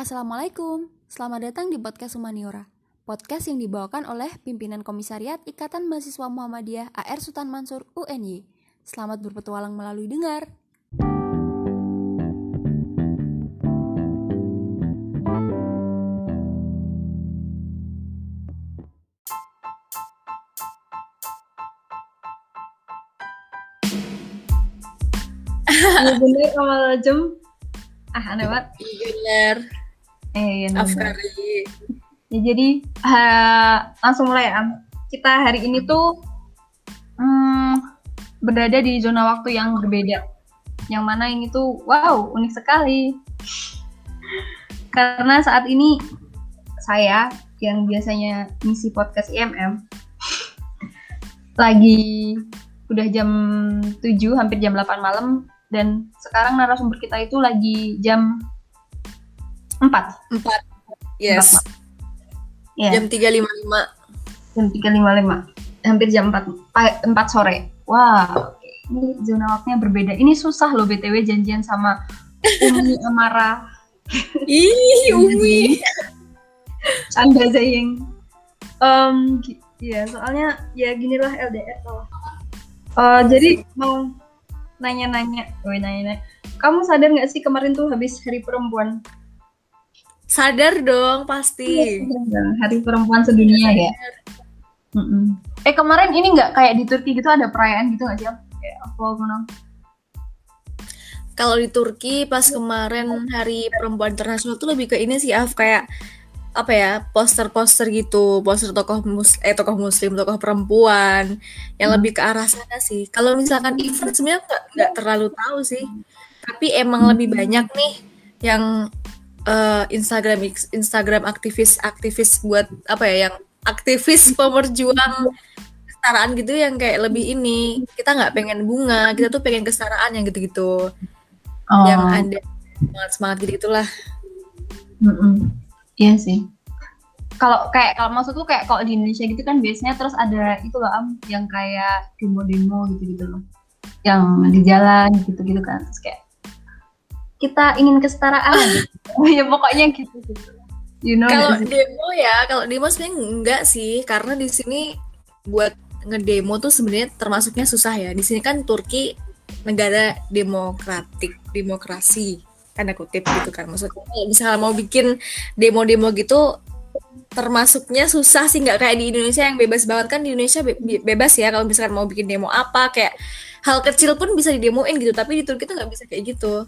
Assalamualaikum, selamat datang di podcast Humaniora Podcast yang dibawakan oleh pimpinan komisariat Ikatan Mahasiswa Muhammadiyah AR Sultan Mansur UNY Selamat berpetualang melalui dengar bener jem. Ah aneh banget. Bener. Eh iya. Afkari. Ya, jadi uh, langsung mulai ya. Kita hari ini tuh hmm, berada di zona waktu yang berbeda. Yang mana ini tuh wow unik sekali. Karena saat ini saya yang biasanya ngisi podcast IMM lagi udah jam 7 hampir jam 8 malam dan sekarang narasumber kita itu lagi jam 4. Empat. Yes. Ya, Jam 3.55. jam 3.55. Hampir jam 4 pa- 4 sore. Wah, oke. ini zona waktunya berbeda. Ini susah loh BTW janjian sama Umi Amara Ih, Umi. Canda Zayeng. Um, ya soalnya ya ginilah LDR tau. Eh, jadi mau nanya-nanya, Woi nanya-nanya. Kamu sadar nggak sih kemarin tuh habis Hari Perempuan? Sadar dong pasti. Hari Perempuan sedunia ya. Eh kemarin ini nggak kayak di Turki gitu ada perayaan gitu nggak sih? Apa? Kalau di Turki pas kemarin Hari Perempuan Internasional tuh lebih ke ini sih Af kayak apa ya poster-poster gitu poster tokoh mus eh tokoh muslim tokoh perempuan yang Hmm. lebih ke arah sana sih kalau misalkan event sebenarnya nggak terlalu tahu sih tapi emang lebih banyak nih yang eh, Instagram Instagram aktivis aktivis buat apa ya yang aktivis pemerjuang kesetaraan gitu yang kayak lebih ini kita nggak pengen bunga kita tuh pengen kesetaraan yang gitu-gitu Oh. yang ada semangat semangat gitu gitulah Mm-mm. Iya sih. Kalau kayak kalau maksud tuh kayak kalau di Indonesia gitu kan biasanya terus ada itu loh am yang kayak demo-demo gitu-gitu loh. Yang di jalan gitu-gitu kan. Terus kayak kita ingin kesetaraan. oh ya pokoknya gitu gitu. You know Kalau demo ya, kalau demo sebenarnya enggak sih, karena di sini buat ngedemo tuh sebenarnya termasuknya susah ya. Di sini kan Turki negara demokratik, demokrasi, tanda kutip gitu kan. Maksudnya kalau misalnya mau bikin demo-demo gitu termasuknya susah sih nggak kayak di Indonesia yang bebas banget kan di Indonesia be- bebas ya kalau misalkan mau bikin demo apa kayak hal kecil pun bisa didemoin gitu tapi di Turki tuh nggak bisa kayak gitu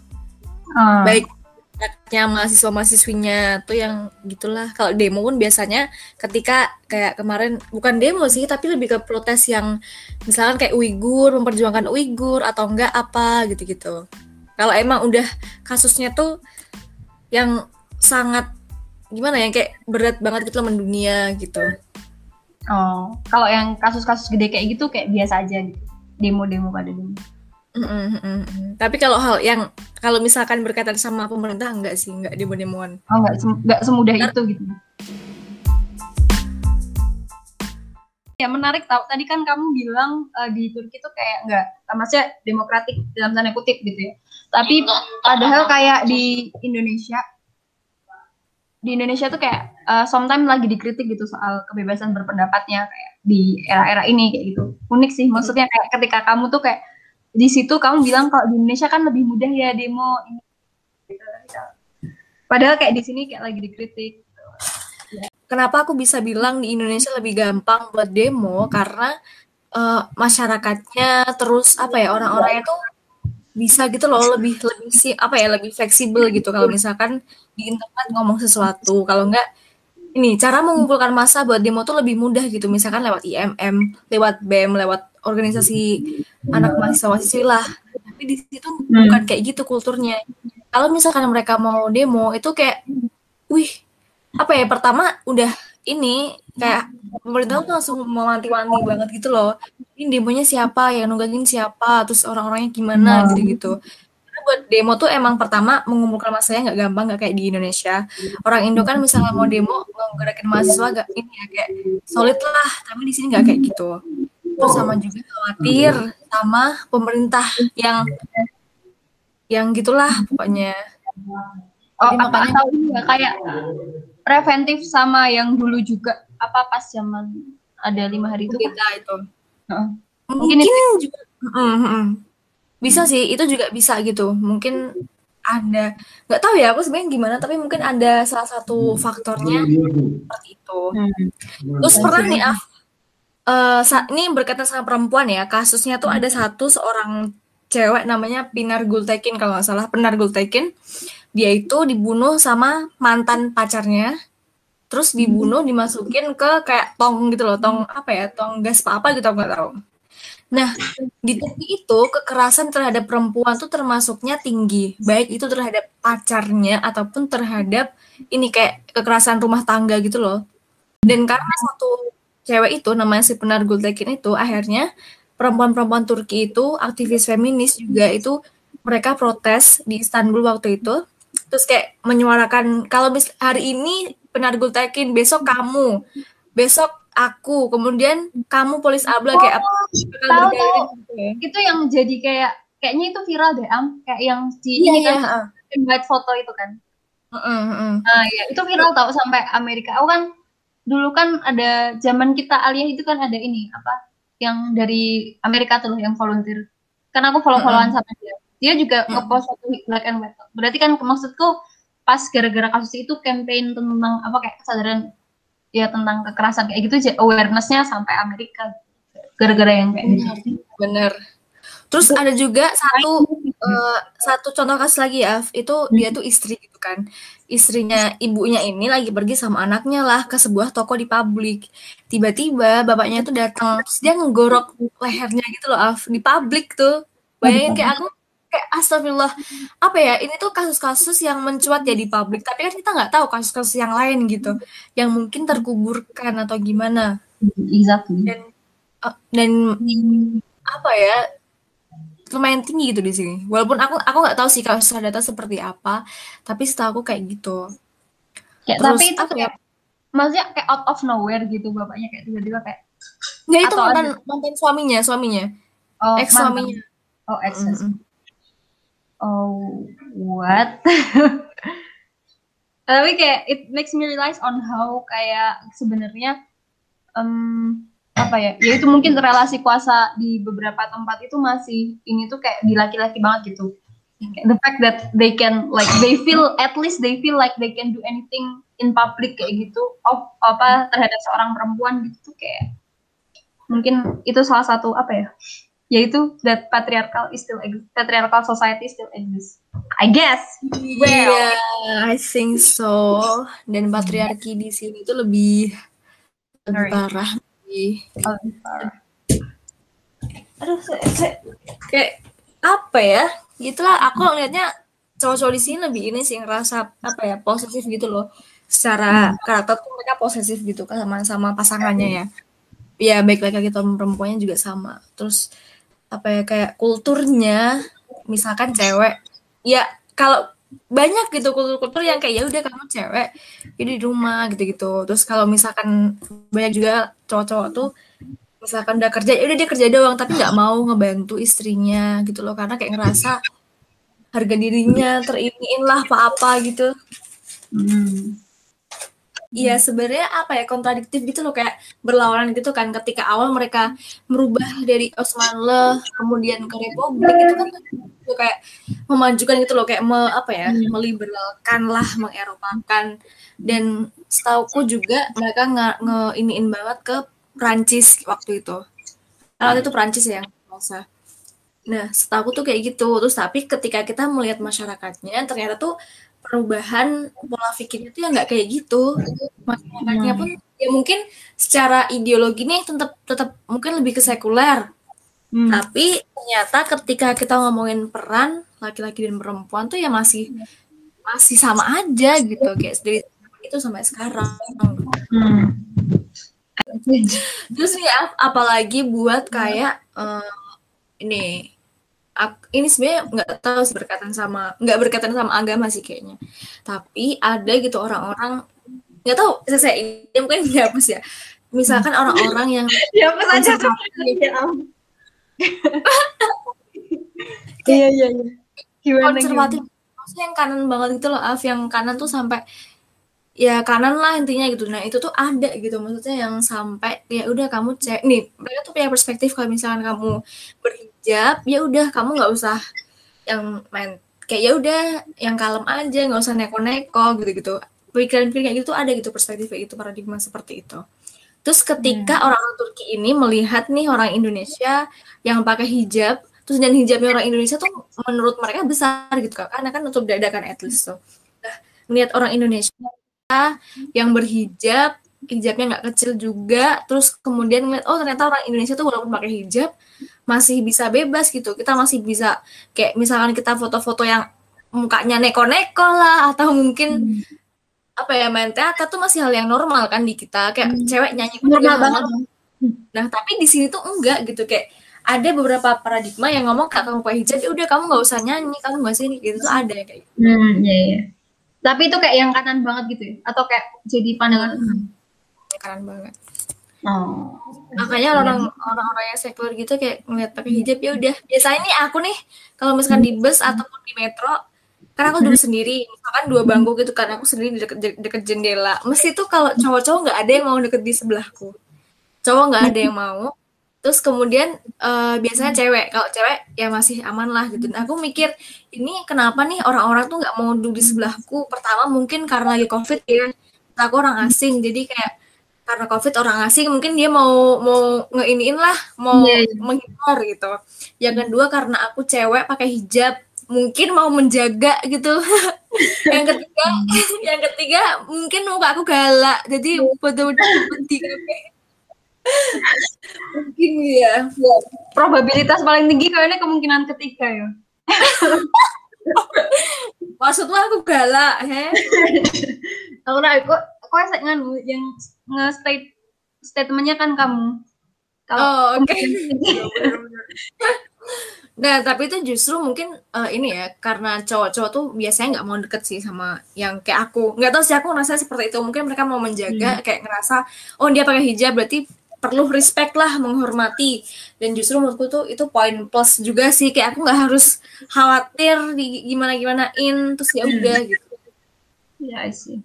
Ah. baik anaknya mahasiswa mahasiswinya tuh yang gitulah kalau demo pun biasanya ketika kayak kemarin bukan demo sih tapi lebih ke protes yang misalkan kayak Uighur memperjuangkan Uighur atau enggak apa gitu-gitu kalau emang udah kasusnya tuh yang sangat gimana ya kayak berat banget gitu loh mendunia gitu Oh, kalau yang kasus-kasus gede kayak gitu kayak biasa aja gitu. Demo-demo pada demo. Mm, mm, tapi kalau hal yang kalau misalkan berkaitan sama pemerintah enggak sih enggak demo-demoan Oh, nggak sem- nggak semudah itu gitu. Ya menarik tau. Tadi kan kamu bilang eh, di Turki tuh kayak nggak, eh, maksudnya demokratik dalam tanda kutip gitu ya. Tapi padahal kayak di Indonesia, di Indonesia tuh kayak eh, sometimes lagi dikritik gitu soal kebebasan berpendapatnya kayak di era-era ini kayak gitu. Unik sih, maksudnya kayak ketika kamu tuh kayak di situ kamu bilang kalau di Indonesia kan lebih mudah ya demo ini. Padahal kayak di sini kayak lagi dikritik. Kenapa aku bisa bilang di Indonesia lebih gampang buat demo karena eh, masyarakatnya terus apa ya orang-orangnya tuh bisa gitu loh lebih lebih sih apa ya lebih fleksibel gitu kalau misalkan di internet ngomong sesuatu kalau enggak ini cara mengumpulkan massa buat demo tuh lebih mudah gitu misalkan lewat IMM lewat BEM lewat organisasi anak mahasiswa mahasiswi lah. Tapi di situ bukan kayak gitu kulturnya. Kalau misalkan mereka mau demo itu kayak wih apa ya pertama udah ini kayak pemerintah tuh langsung mewanti-wanti banget gitu loh. Ini demonya siapa yang nunggangin siapa terus orang-orangnya gimana gitu gitu karena buat demo tuh emang pertama mengumpulkan masanya nggak gampang nggak kayak di Indonesia. Orang Indo kan misalnya mau demo ngerakin mahasiswa gak ini ya kayak solid lah tapi di sini nggak kayak gitu terus sama juga khawatir sama pemerintah yang yang gitulah pokoknya. Oh, Jadi apa makanya- atau ini ya, kayak preventif sama yang dulu juga. Apa pas zaman ada lima hari itu kan? kita itu. Heeh. mungkin, Mungkin juga Mm, bisa sih itu juga bisa gitu. Mungkin ada nggak tahu ya aku sebenarnya gimana tapi mungkin ada salah satu faktornya seperti itu. Terus pernah nih Af eh, sa- ini berkaitan sama perempuan ya. Kasusnya tuh ada satu seorang cewek namanya Pinar Gultekin kalau nggak salah. Pinar Gultekin. Dia itu dibunuh sama mantan pacarnya. Terus dibunuh dimasukin ke kayak tong gitu loh. Tong apa ya? Tong gas apa apa gitu aku nggak tahu. Nah di Turki itu kekerasan terhadap perempuan tuh termasuknya tinggi. Baik itu terhadap pacarnya ataupun terhadap ini kayak kekerasan rumah tangga gitu loh. Dan karena satu cewek itu namanya si Pinar Gultekin itu akhirnya perempuan-perempuan Turki itu aktivis feminis juga itu mereka protes di Istanbul waktu itu terus kayak menyuarakan kalau mis- hari ini Pinar Gultekin besok kamu besok aku kemudian kamu polis abla kayak apa Oh, tahu, tahu. gitu ya. itu yang jadi kayak kayaknya itu viral deh am kayak yang di Iya, ini iya, kan invite foto itu kan Heeh, heeh. nah ya itu viral tau sampai Amerika aku kan dulu kan ada zaman kita aliyah itu kan ada ini apa yang dari Amerika tuh loh yang volunteer. Karena aku follow followan sama dia. Dia juga ngepost satu black and white. Berarti kan maksudku pas gara-gara kasus itu campaign tentang apa kayak kesadaran ya tentang kekerasan kayak gitu awarenessnya sampai Amerika. Gara-gara yang kayak gitu. Bener terus ada juga satu eh, satu contoh kasus lagi ya itu dia tuh istri gitu kan. Istrinya ibunya ini lagi pergi sama anaknya lah ke sebuah toko di publik. Tiba-tiba bapaknya tuh datang terus dia ngegorok lehernya gitu loh Af. Di publik tuh. Bayangin kayak aku kayak astagfirullah. Apa ya ini tuh kasus-kasus yang mencuat ya di publik tapi kan kita nggak tahu kasus-kasus yang lain gitu yang mungkin terkuburkan atau gimana. Exactly. Dan eh, dan apa ya lumayan tinggi gitu di sini. Walaupun aku aku nggak tahu sih kasus data seperti apa tapi setahu aku kayak gitu. Kayak, Terus tapi itu apa ya? kayak maksudnya kayak out of nowhere gitu bapaknya kayak tiba-tiba kayak ya itu mantan mantan suaminya suaminya. Oh ex suaminya. Oh ex. Mm-mm. oh what? Tapi kayak it makes me realize on how kayak sebenarnya em, apa ya ya itu mungkin relasi kuasa di beberapa tempat itu masih ini tuh kayak di laki-laki banget gitu. Kayak the fact that they can like they feel at least they feel like they can do anything in public kayak gitu. Of apa terhadap seorang perempuan gitu tuh kayak mungkin itu salah satu apa ya yaitu that patriarchal is still exist, patriarchal society still exists. I guess. Iya, I think so. Dan patriarki di sini tuh lebih lebih parah. Aduh, saya, saya- kayak apa ya? Gitulah. Aku ngelihatnya cowok-cowok di sini lebih ini sih ngerasa apa ya posesif gitu loh. Secara karakter tuh mereka posesif gitu kan sama sama pasangannya ya. Ya baik laki-laki perempuannya juga sama. Terus apa ya kayak kulturnya misalkan cewek ya kalau banyak gitu kultur-kultur yang kayak ya udah kamu cewek jadi di rumah gitu-gitu. Terus kalau misalkan banyak juga cowok-cowok tuh misalkan udah kerja ya udah dia kerja doang tapi nggak mau ngebantu istrinya gitu loh. Karena kayak ngerasa harga dirinya teriniin lah apa-apa gitu. Hmm. Iya sebenarnya apa ya kontradiktif gitu loh kayak berlawanan gitu kan ketika awal mereka merubah dari Osmanlı kemudian ke Republik itu kan tuh kayak memajukan gitu loh kayak me, apa ya meliberalkan lah mengeropakan. Dan setauku juga mereka nge, nge iniin banget ke Prancis waktu itu. Karena waktu itu Prancis ya yang masa nah setauku tuh kayak gitu. Terus tapi ketika kita melihat masyarakatnya ternyata tuh perubahan pola pikirnya tuh ya nggak kayak gitu masyarakatnya pun ya mungkin secara ideologi nih tetap tetap mungkin lebih ke sekuler Hmm. tapi ternyata ketika kita ngomongin peran laki-laki dan perempuan tuh ya masih masih sama aja gitu kayak dari itu sampai sekarang Hmm. terus nih ap- apalagi buat kayak eh, ini ak- ini sebenarnya nggak tahu sih berkaitan sama nggak berkaitan sama agama sih kayaknya. Tapi ada gitu orang-orang nggak tahu saya ini mungkin dihapus ya. Misalkan orang-orang yang ya apa saja konservatif iya iya iya. Gimana konservatif yang kanan banget gitu loh Af. Yang kanan tuh sampai ya kanan lah intinya gitu. Nah itu tuh ada gitu. Maksudnya yang sampai ya udah kamu cek. Nih mereka tuh punya perspektif kalau misalkan kamu berhijab ya udah kamu nggak usah yang main kayak ya udah yang kalem aja nggak usah neko-neko gitu-gitu. Pikiran-pikiran kayak gitu ada gitu perspektif kayak gitu paradigma seperti itu. Terus ketika orang-orang Turki ini melihat nih orang Indonesia yang pakai hijab terus dan hijabnya orang Indonesia tuh menurut mereka besar gitu kan karena kan untuk dada kan at least tuh. Nah melihat orang Indonesia yang berhijab hijabnya nggak kecil juga terus kemudian ngeliat oh ternyata orang Indonesia tuh walaupun pakai hijab masih bisa bebas gitu. Kita masih bisa kayak misalkan kita foto-foto yang mukanya neko-neko lah atau mungkin apa ya main teater tuh masih hal yang normal kan di kita. Kayak cewek nyanyi Normal banget. nah tapi di sini tuh enggak gitu. Kayak ada beberapa paradigma yang ngomong kalau kamu pakai hijab ya udah kamu nggak usah nyanyi kamu nggak sini gitu. Tuh ada kayak gitu. Hmm, iya, iya. Tapi itu kayak yang kanan banget gitu ya? Atau kayak jadi pandangan keren banget. Oh. makanya orang orang-orang yang sekuler gitu kayak ngeliat pakai hijab ya udah biasanya nih aku nih kalau misalkan di bus ataupun di metro karena aku duduk sendiri. Misalkan dua bangku gitu kan aku sendiri di deket, deket jendela. Mesti tuh kalau cowok-cowok nggak ada yang mau deket di sebelahku. Cowok nggak ada yang mau terus kemudian eh, biasanya cewek kalau cewek ya masih aman lah gitu. Nah, aku mikir ini kenapa nih orang-orang tuh nggak mau duduk di sebelahku? Pertama mungkin karena lagi covid ya. Aku orang asing jadi kayak karena covid orang asing mungkin dia mau mau ngeiniin lah mau Iya, iya. menghindar gitu. Yang kedua karena aku cewek pakai hijab mungkin mau menjaga gitu. Yang ketiga yang ketiga mungkin muka aku galak jadi betul-betul penting mungkin ya Probabilitas paling tinggi kayaknya kemungkinan ketiga ya. maksudnya aku galak he Aku nah, kok kok saya nganu yang nge-state statementnya kan kamu. Kalau oh oke Nah, tapi itu justru mungkin eh, ini ya, karena cowok-cowok tuh biasanya nggak mau deket sih sama yang kayak aku. Nggak tahu sih aku ngerasa seperti itu. Mungkin mereka mau menjaga, kayak ngerasa, oh dia pakai hijab berarti perlu respect lah, menghormati. Dan justru menurutku tuh itu poin plus juga sih. Kayak aku nggak harus khawatir di gimana-gimanain, terus ya udah gitu. ya I see.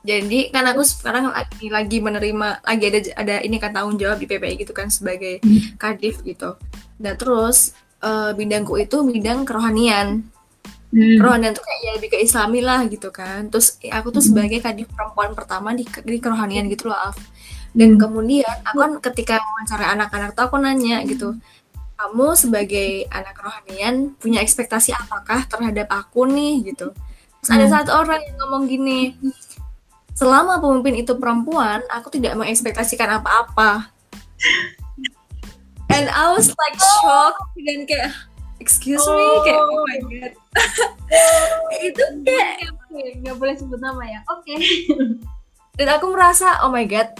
Jadi kan aku sekarang lagi, lagi menerima lagi ada ada ini kan tanggung jawab di PPI gitu kan sebagai kadif gitu. Nah terus eh, bidangku itu bidang kerohanian. Hmm. Kerohanian tuh kayak ya lebih ke Islami lah gitu kan. Terus eh, aku tuh sebagai kadif perempuan pertama di, di kerohanian gitu loh Af. Dan kemudian aku kan ketika wawancara anak-anak tuh aku nanya gitu. Kamu sebagai anak kerohanian punya ekspektasi apakah terhadap aku nih gitu. Terus ada satu orang yang ngomong gini, selama pemimpin itu perempuan, aku tidak mengekspektasikan apa-apa. And I was like shocked dan kayak excuse me kayak oh my god. itu kayak nggak boleh sebut nama ya. Oke. dan aku merasa oh my god.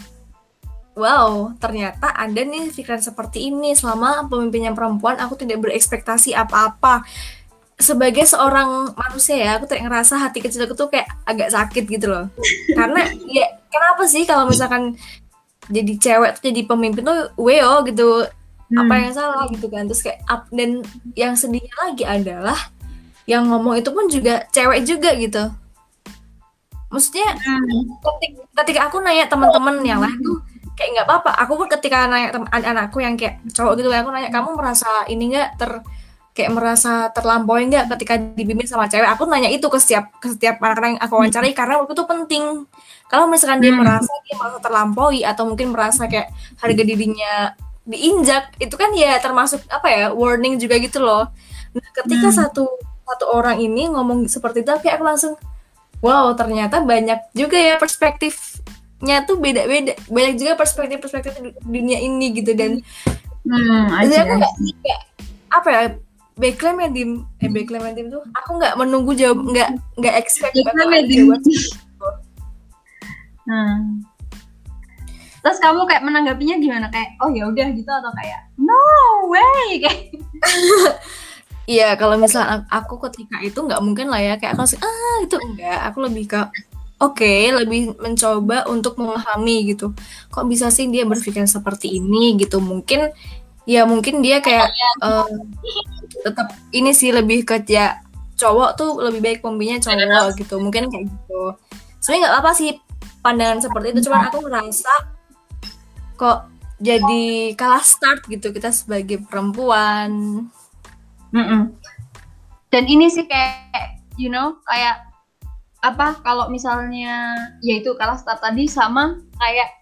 Wow, ternyata ada nih pikiran seperti ini selama pemimpinnya perempuan aku tidak berekspektasi apa-apa. Sebagai seorang manusia ya, aku tuh ngerasa hati kecil aku tuh kayak agak sakit gitu loh. Karena ya kenapa sih kalau misalkan jadi cewek tuh jadi pemimpin tuh weo gitu apa yang salah gitu kan. Terus kayak up dan yang sedihnya lagi adalah yang ngomong itu pun juga cewek juga gitu. Maksudnya ketika, ketika aku nanya teman-teman yang lain tuh kayak nggak apa-apa. Aku pun ketika nanya teman anakku yang kayak cowok gitu aku nanya kamu merasa ini nggak ter kayak merasa terlampaui nggak ketika dibimbing sama cewek? Aku nanya itu ke setiap ke setiap anak yang aku wawancarai karena waktu itu penting. Kalau misalkan dia merasa dia merasa terlampaui atau mungkin merasa kayak harga dirinya diinjak itu kan ya termasuk apa ya warning juga gitu loh nah ketika satu satu orang ini ngomong seperti itu kayak aku langsung wow ternyata banyak juga ya perspektifnya tuh beda-beda banyak juga perspektif-perspektif dunia ini gitu dan Hmm, jadi aku nggak nggak- apa ya backklaim ya dim eh backklaim ya dim tuh aku nggak menunggu jawab nggak nggak expect Dim. jawaban Hmm. Terus kamu kayak menanggapinya gimana? Kayak oh ya udah gitu atau kayak no way kayak Iya, kalau misalnya aku ketika itu nggak mungkin lah ya. Kayak aku ah itu enggak, aku lebih ke oke okay, lebih mencoba untuk memahami gitu. Kok bisa sih dia berpikir seperti ini? Gitu. Mungkin ya mungkin dia kayak uh, tetap ini sih lebih ke ya cowok tuh lebih baik pembinya cowok gitu. Mungkin kayak gitu. Sebenarnya nggak apa sih pandangan seperti itu. Cuman aku ngerasa kok jadi kalah start gitu kita sebagai perempuan. Mm -mm. Dan ini sih kayak you know kayak apa kalau misalnya yaitu kalah start tadi sama kayak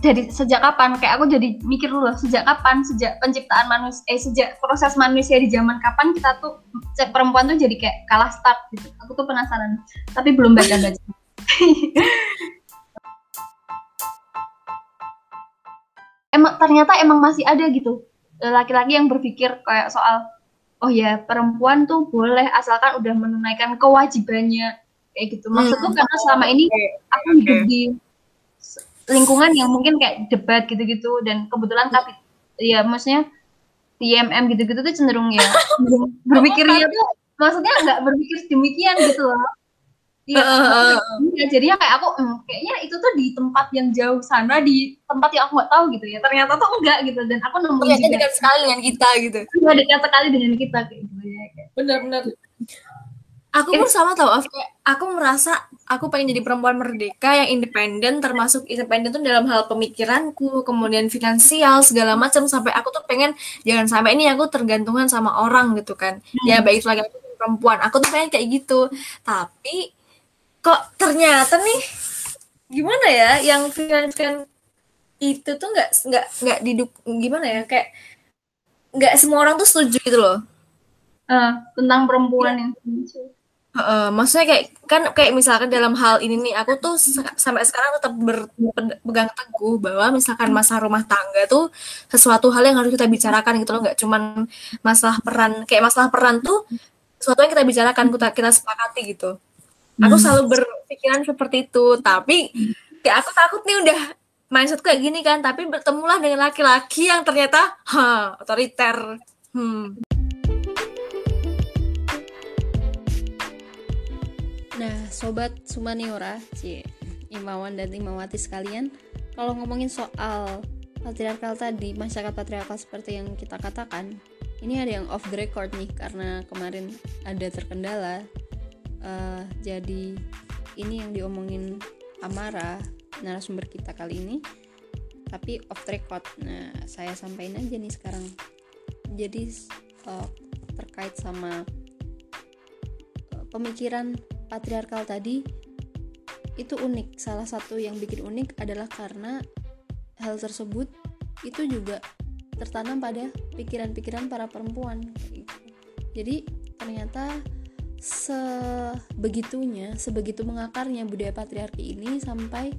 dari sejak kapan kayak aku jadi mikir dulu sejak kapan sejak penciptaan manusia eh sejak proses manusia di zaman kapan kita tuh perempuan tuh jadi kayak kalah start gitu aku tuh penasaran tapi belum baca baca emang ternyata emang masih ada gitu. Eh, laki-laki yang berpikir kayak soal oh ya perempuan tuh boleh asalkan udah menunaikan kewajibannya. Kayak gitu. Maksudku hmm. karena selama ini aku hidup di lingkungan yang mungkin kayak debat gitu-gitu dan kebetulan tapi ya maksudnya TMM gitu-gitu tuh cenderung ya berpikirnya tuh maksudnya nggak berpikir demikian gitu loh Iya, uh, ya, jadinya kayak aku, hmm, kayaknya itu tuh di tempat yang jauh sana, di tempat yang aku nggak tahu gitu ya. Ternyata tuh enggak gitu, dan aku nemu juga. dekat sekali dengan kita gitu. Iya, dekat sekali dengan kita kayak gitu ya. Benar-benar. Aku pun sama tau, aku merasa aku pengen jadi perempuan merdeka yang independen, termasuk independen tuh dalam hal pemikiranku, kemudian finansial segala macam sampai aku tuh pengen jangan sampai ini aku tergantungan sama orang gitu kan. Ya, hmm. Ya baik lagi aku perempuan, aku tuh pengen kayak gitu. Tapi kok ternyata nih gimana ya yang freelance itu tuh nggak nggak nggak diduk gimana ya kayak nggak semua orang tuh setuju gitu loh. Uh, tentang perempuan ya. yang Uh, maksudnya kayak kan kayak misalkan dalam hal ini nih aku tuh sampai sekarang tetap berpegang teguh bahwa misalkan masalah rumah tangga tuh sesuatu hal yang harus kita bicarakan gitu loh. Nggak cuman masalah peran kayak masalah peran tuh sesuatu yang kita bicarakan kita kita sepakati gitu aku hmm. selalu berpikiran seperti itu tapi ya aku takut nih udah mindsetku kayak gini kan tapi bertemulah dengan laki-laki yang ternyata ha otoriter hmm. nah sobat Sumaniora cie Imawan dan Imawati sekalian kalau ngomongin soal patriarkal tadi masyarakat patriarkal seperti yang kita katakan ini ada yang off the record nih karena kemarin ada terkendala uh, jadi ini yang diomongin Amara narasumber kita kali ini tapi off record. Nah saya sampaikan aja nih sekarang. Jadi uh, terkait sama uh, pemikiran patriarkal tadi itu unik. Salah satu yang bikin unik adalah karena hal tersebut itu juga tertanam pada pikiran-pikiran para perempuan. Jadi ternyata sebegitunya, sebegitu mengakarnya budaya patriarki ini sampai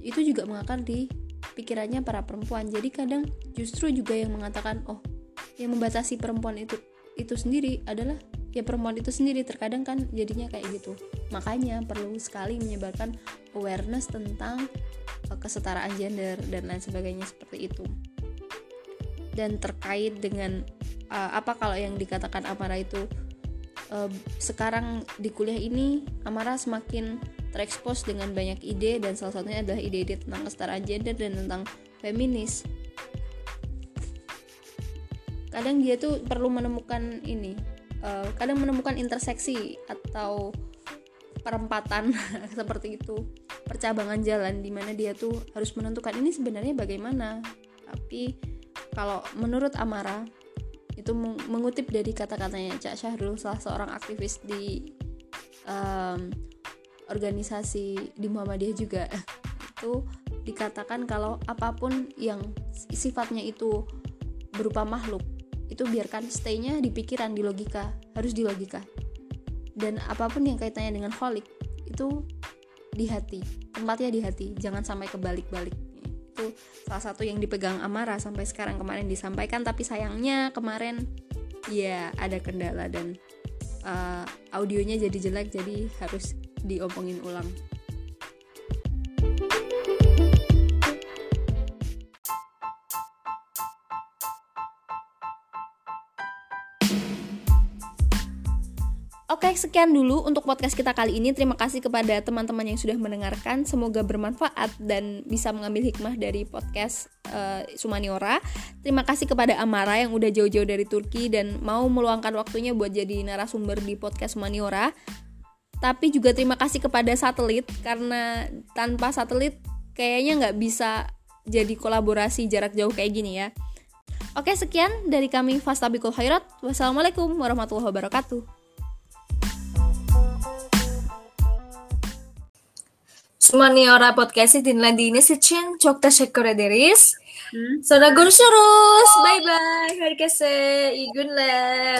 itu juga mengakar di pikirannya para perempuan. Jadi kadang justru juga yang mengatakan, "Oh, yang membatasi perempuan itu itu sendiri adalah ya perempuan itu sendiri." Terkadang kan jadinya kayak gitu. Makanya perlu sekali menyebarkan awareness tentang uh, kesetaraan gender dan lain sebagainya seperti itu. Dan terkait dengan uh, apa kalau yang dikatakan Amara itu uh, sekarang di kuliah ini Amara semakin terekspos dengan banyak ide dan salah satunya adalah ide-ide tentang kesetaraan gender dan tentang feminis. Kadang dia tuh perlu menemukan ini, uh, kadang menemukan interseksi atau perempatan seperti itu, percabangan jalan di mana dia tuh harus menentukan ini sebenarnya bagaimana. Tapi kalau menurut Amara, itu mengutip dari kata-katanya Cak Syahrul salah seorang aktivis di um, organisasi di Muhammadiyah juga. Itu dikatakan kalau apa pun yang sifatnya itu berupa makhluk itu biarkan stay-nya di pikiran di logika harus di logika. Dan apa pun yang kaitannya dengan holik itu di hati tempatnya di hati jangan sampai kebalik-balik itu salah satu yang dipegang Amara sampai sekarang kemarin disampaikan. Tapi sayangnya kemarin ya ada kendala dan uh, audionya jadi jelek jadi harus diomongin ulang Oke, sekian dulu untuk podcast kita kali ini. Terima kasih kepada teman-teman yang sudah mendengarkan. Semoga bermanfaat dan bisa mengambil hikmah dari podcast uh, Sumaniora. Terima kasih kepada Amara yang udah jauh-jauh dari Turki dan mau meluangkan waktunya buat jadi narasumber di podcast Sumaniora. Tapi juga terima kasih kepada satelit karena tanpa satelit kayaknya nggak bisa jadi kolaborasi jarak jauh kayak gini ya. Oke, sekian dari kami Fastabikul Khairat. Wassalamualaikum warahmatullahi wabarakatuh. Sumaniora podcast'i dinlediğiniz için çok teşekkür ederiz. Sonra görüşürüz. Bye bye herkese. iyi günler.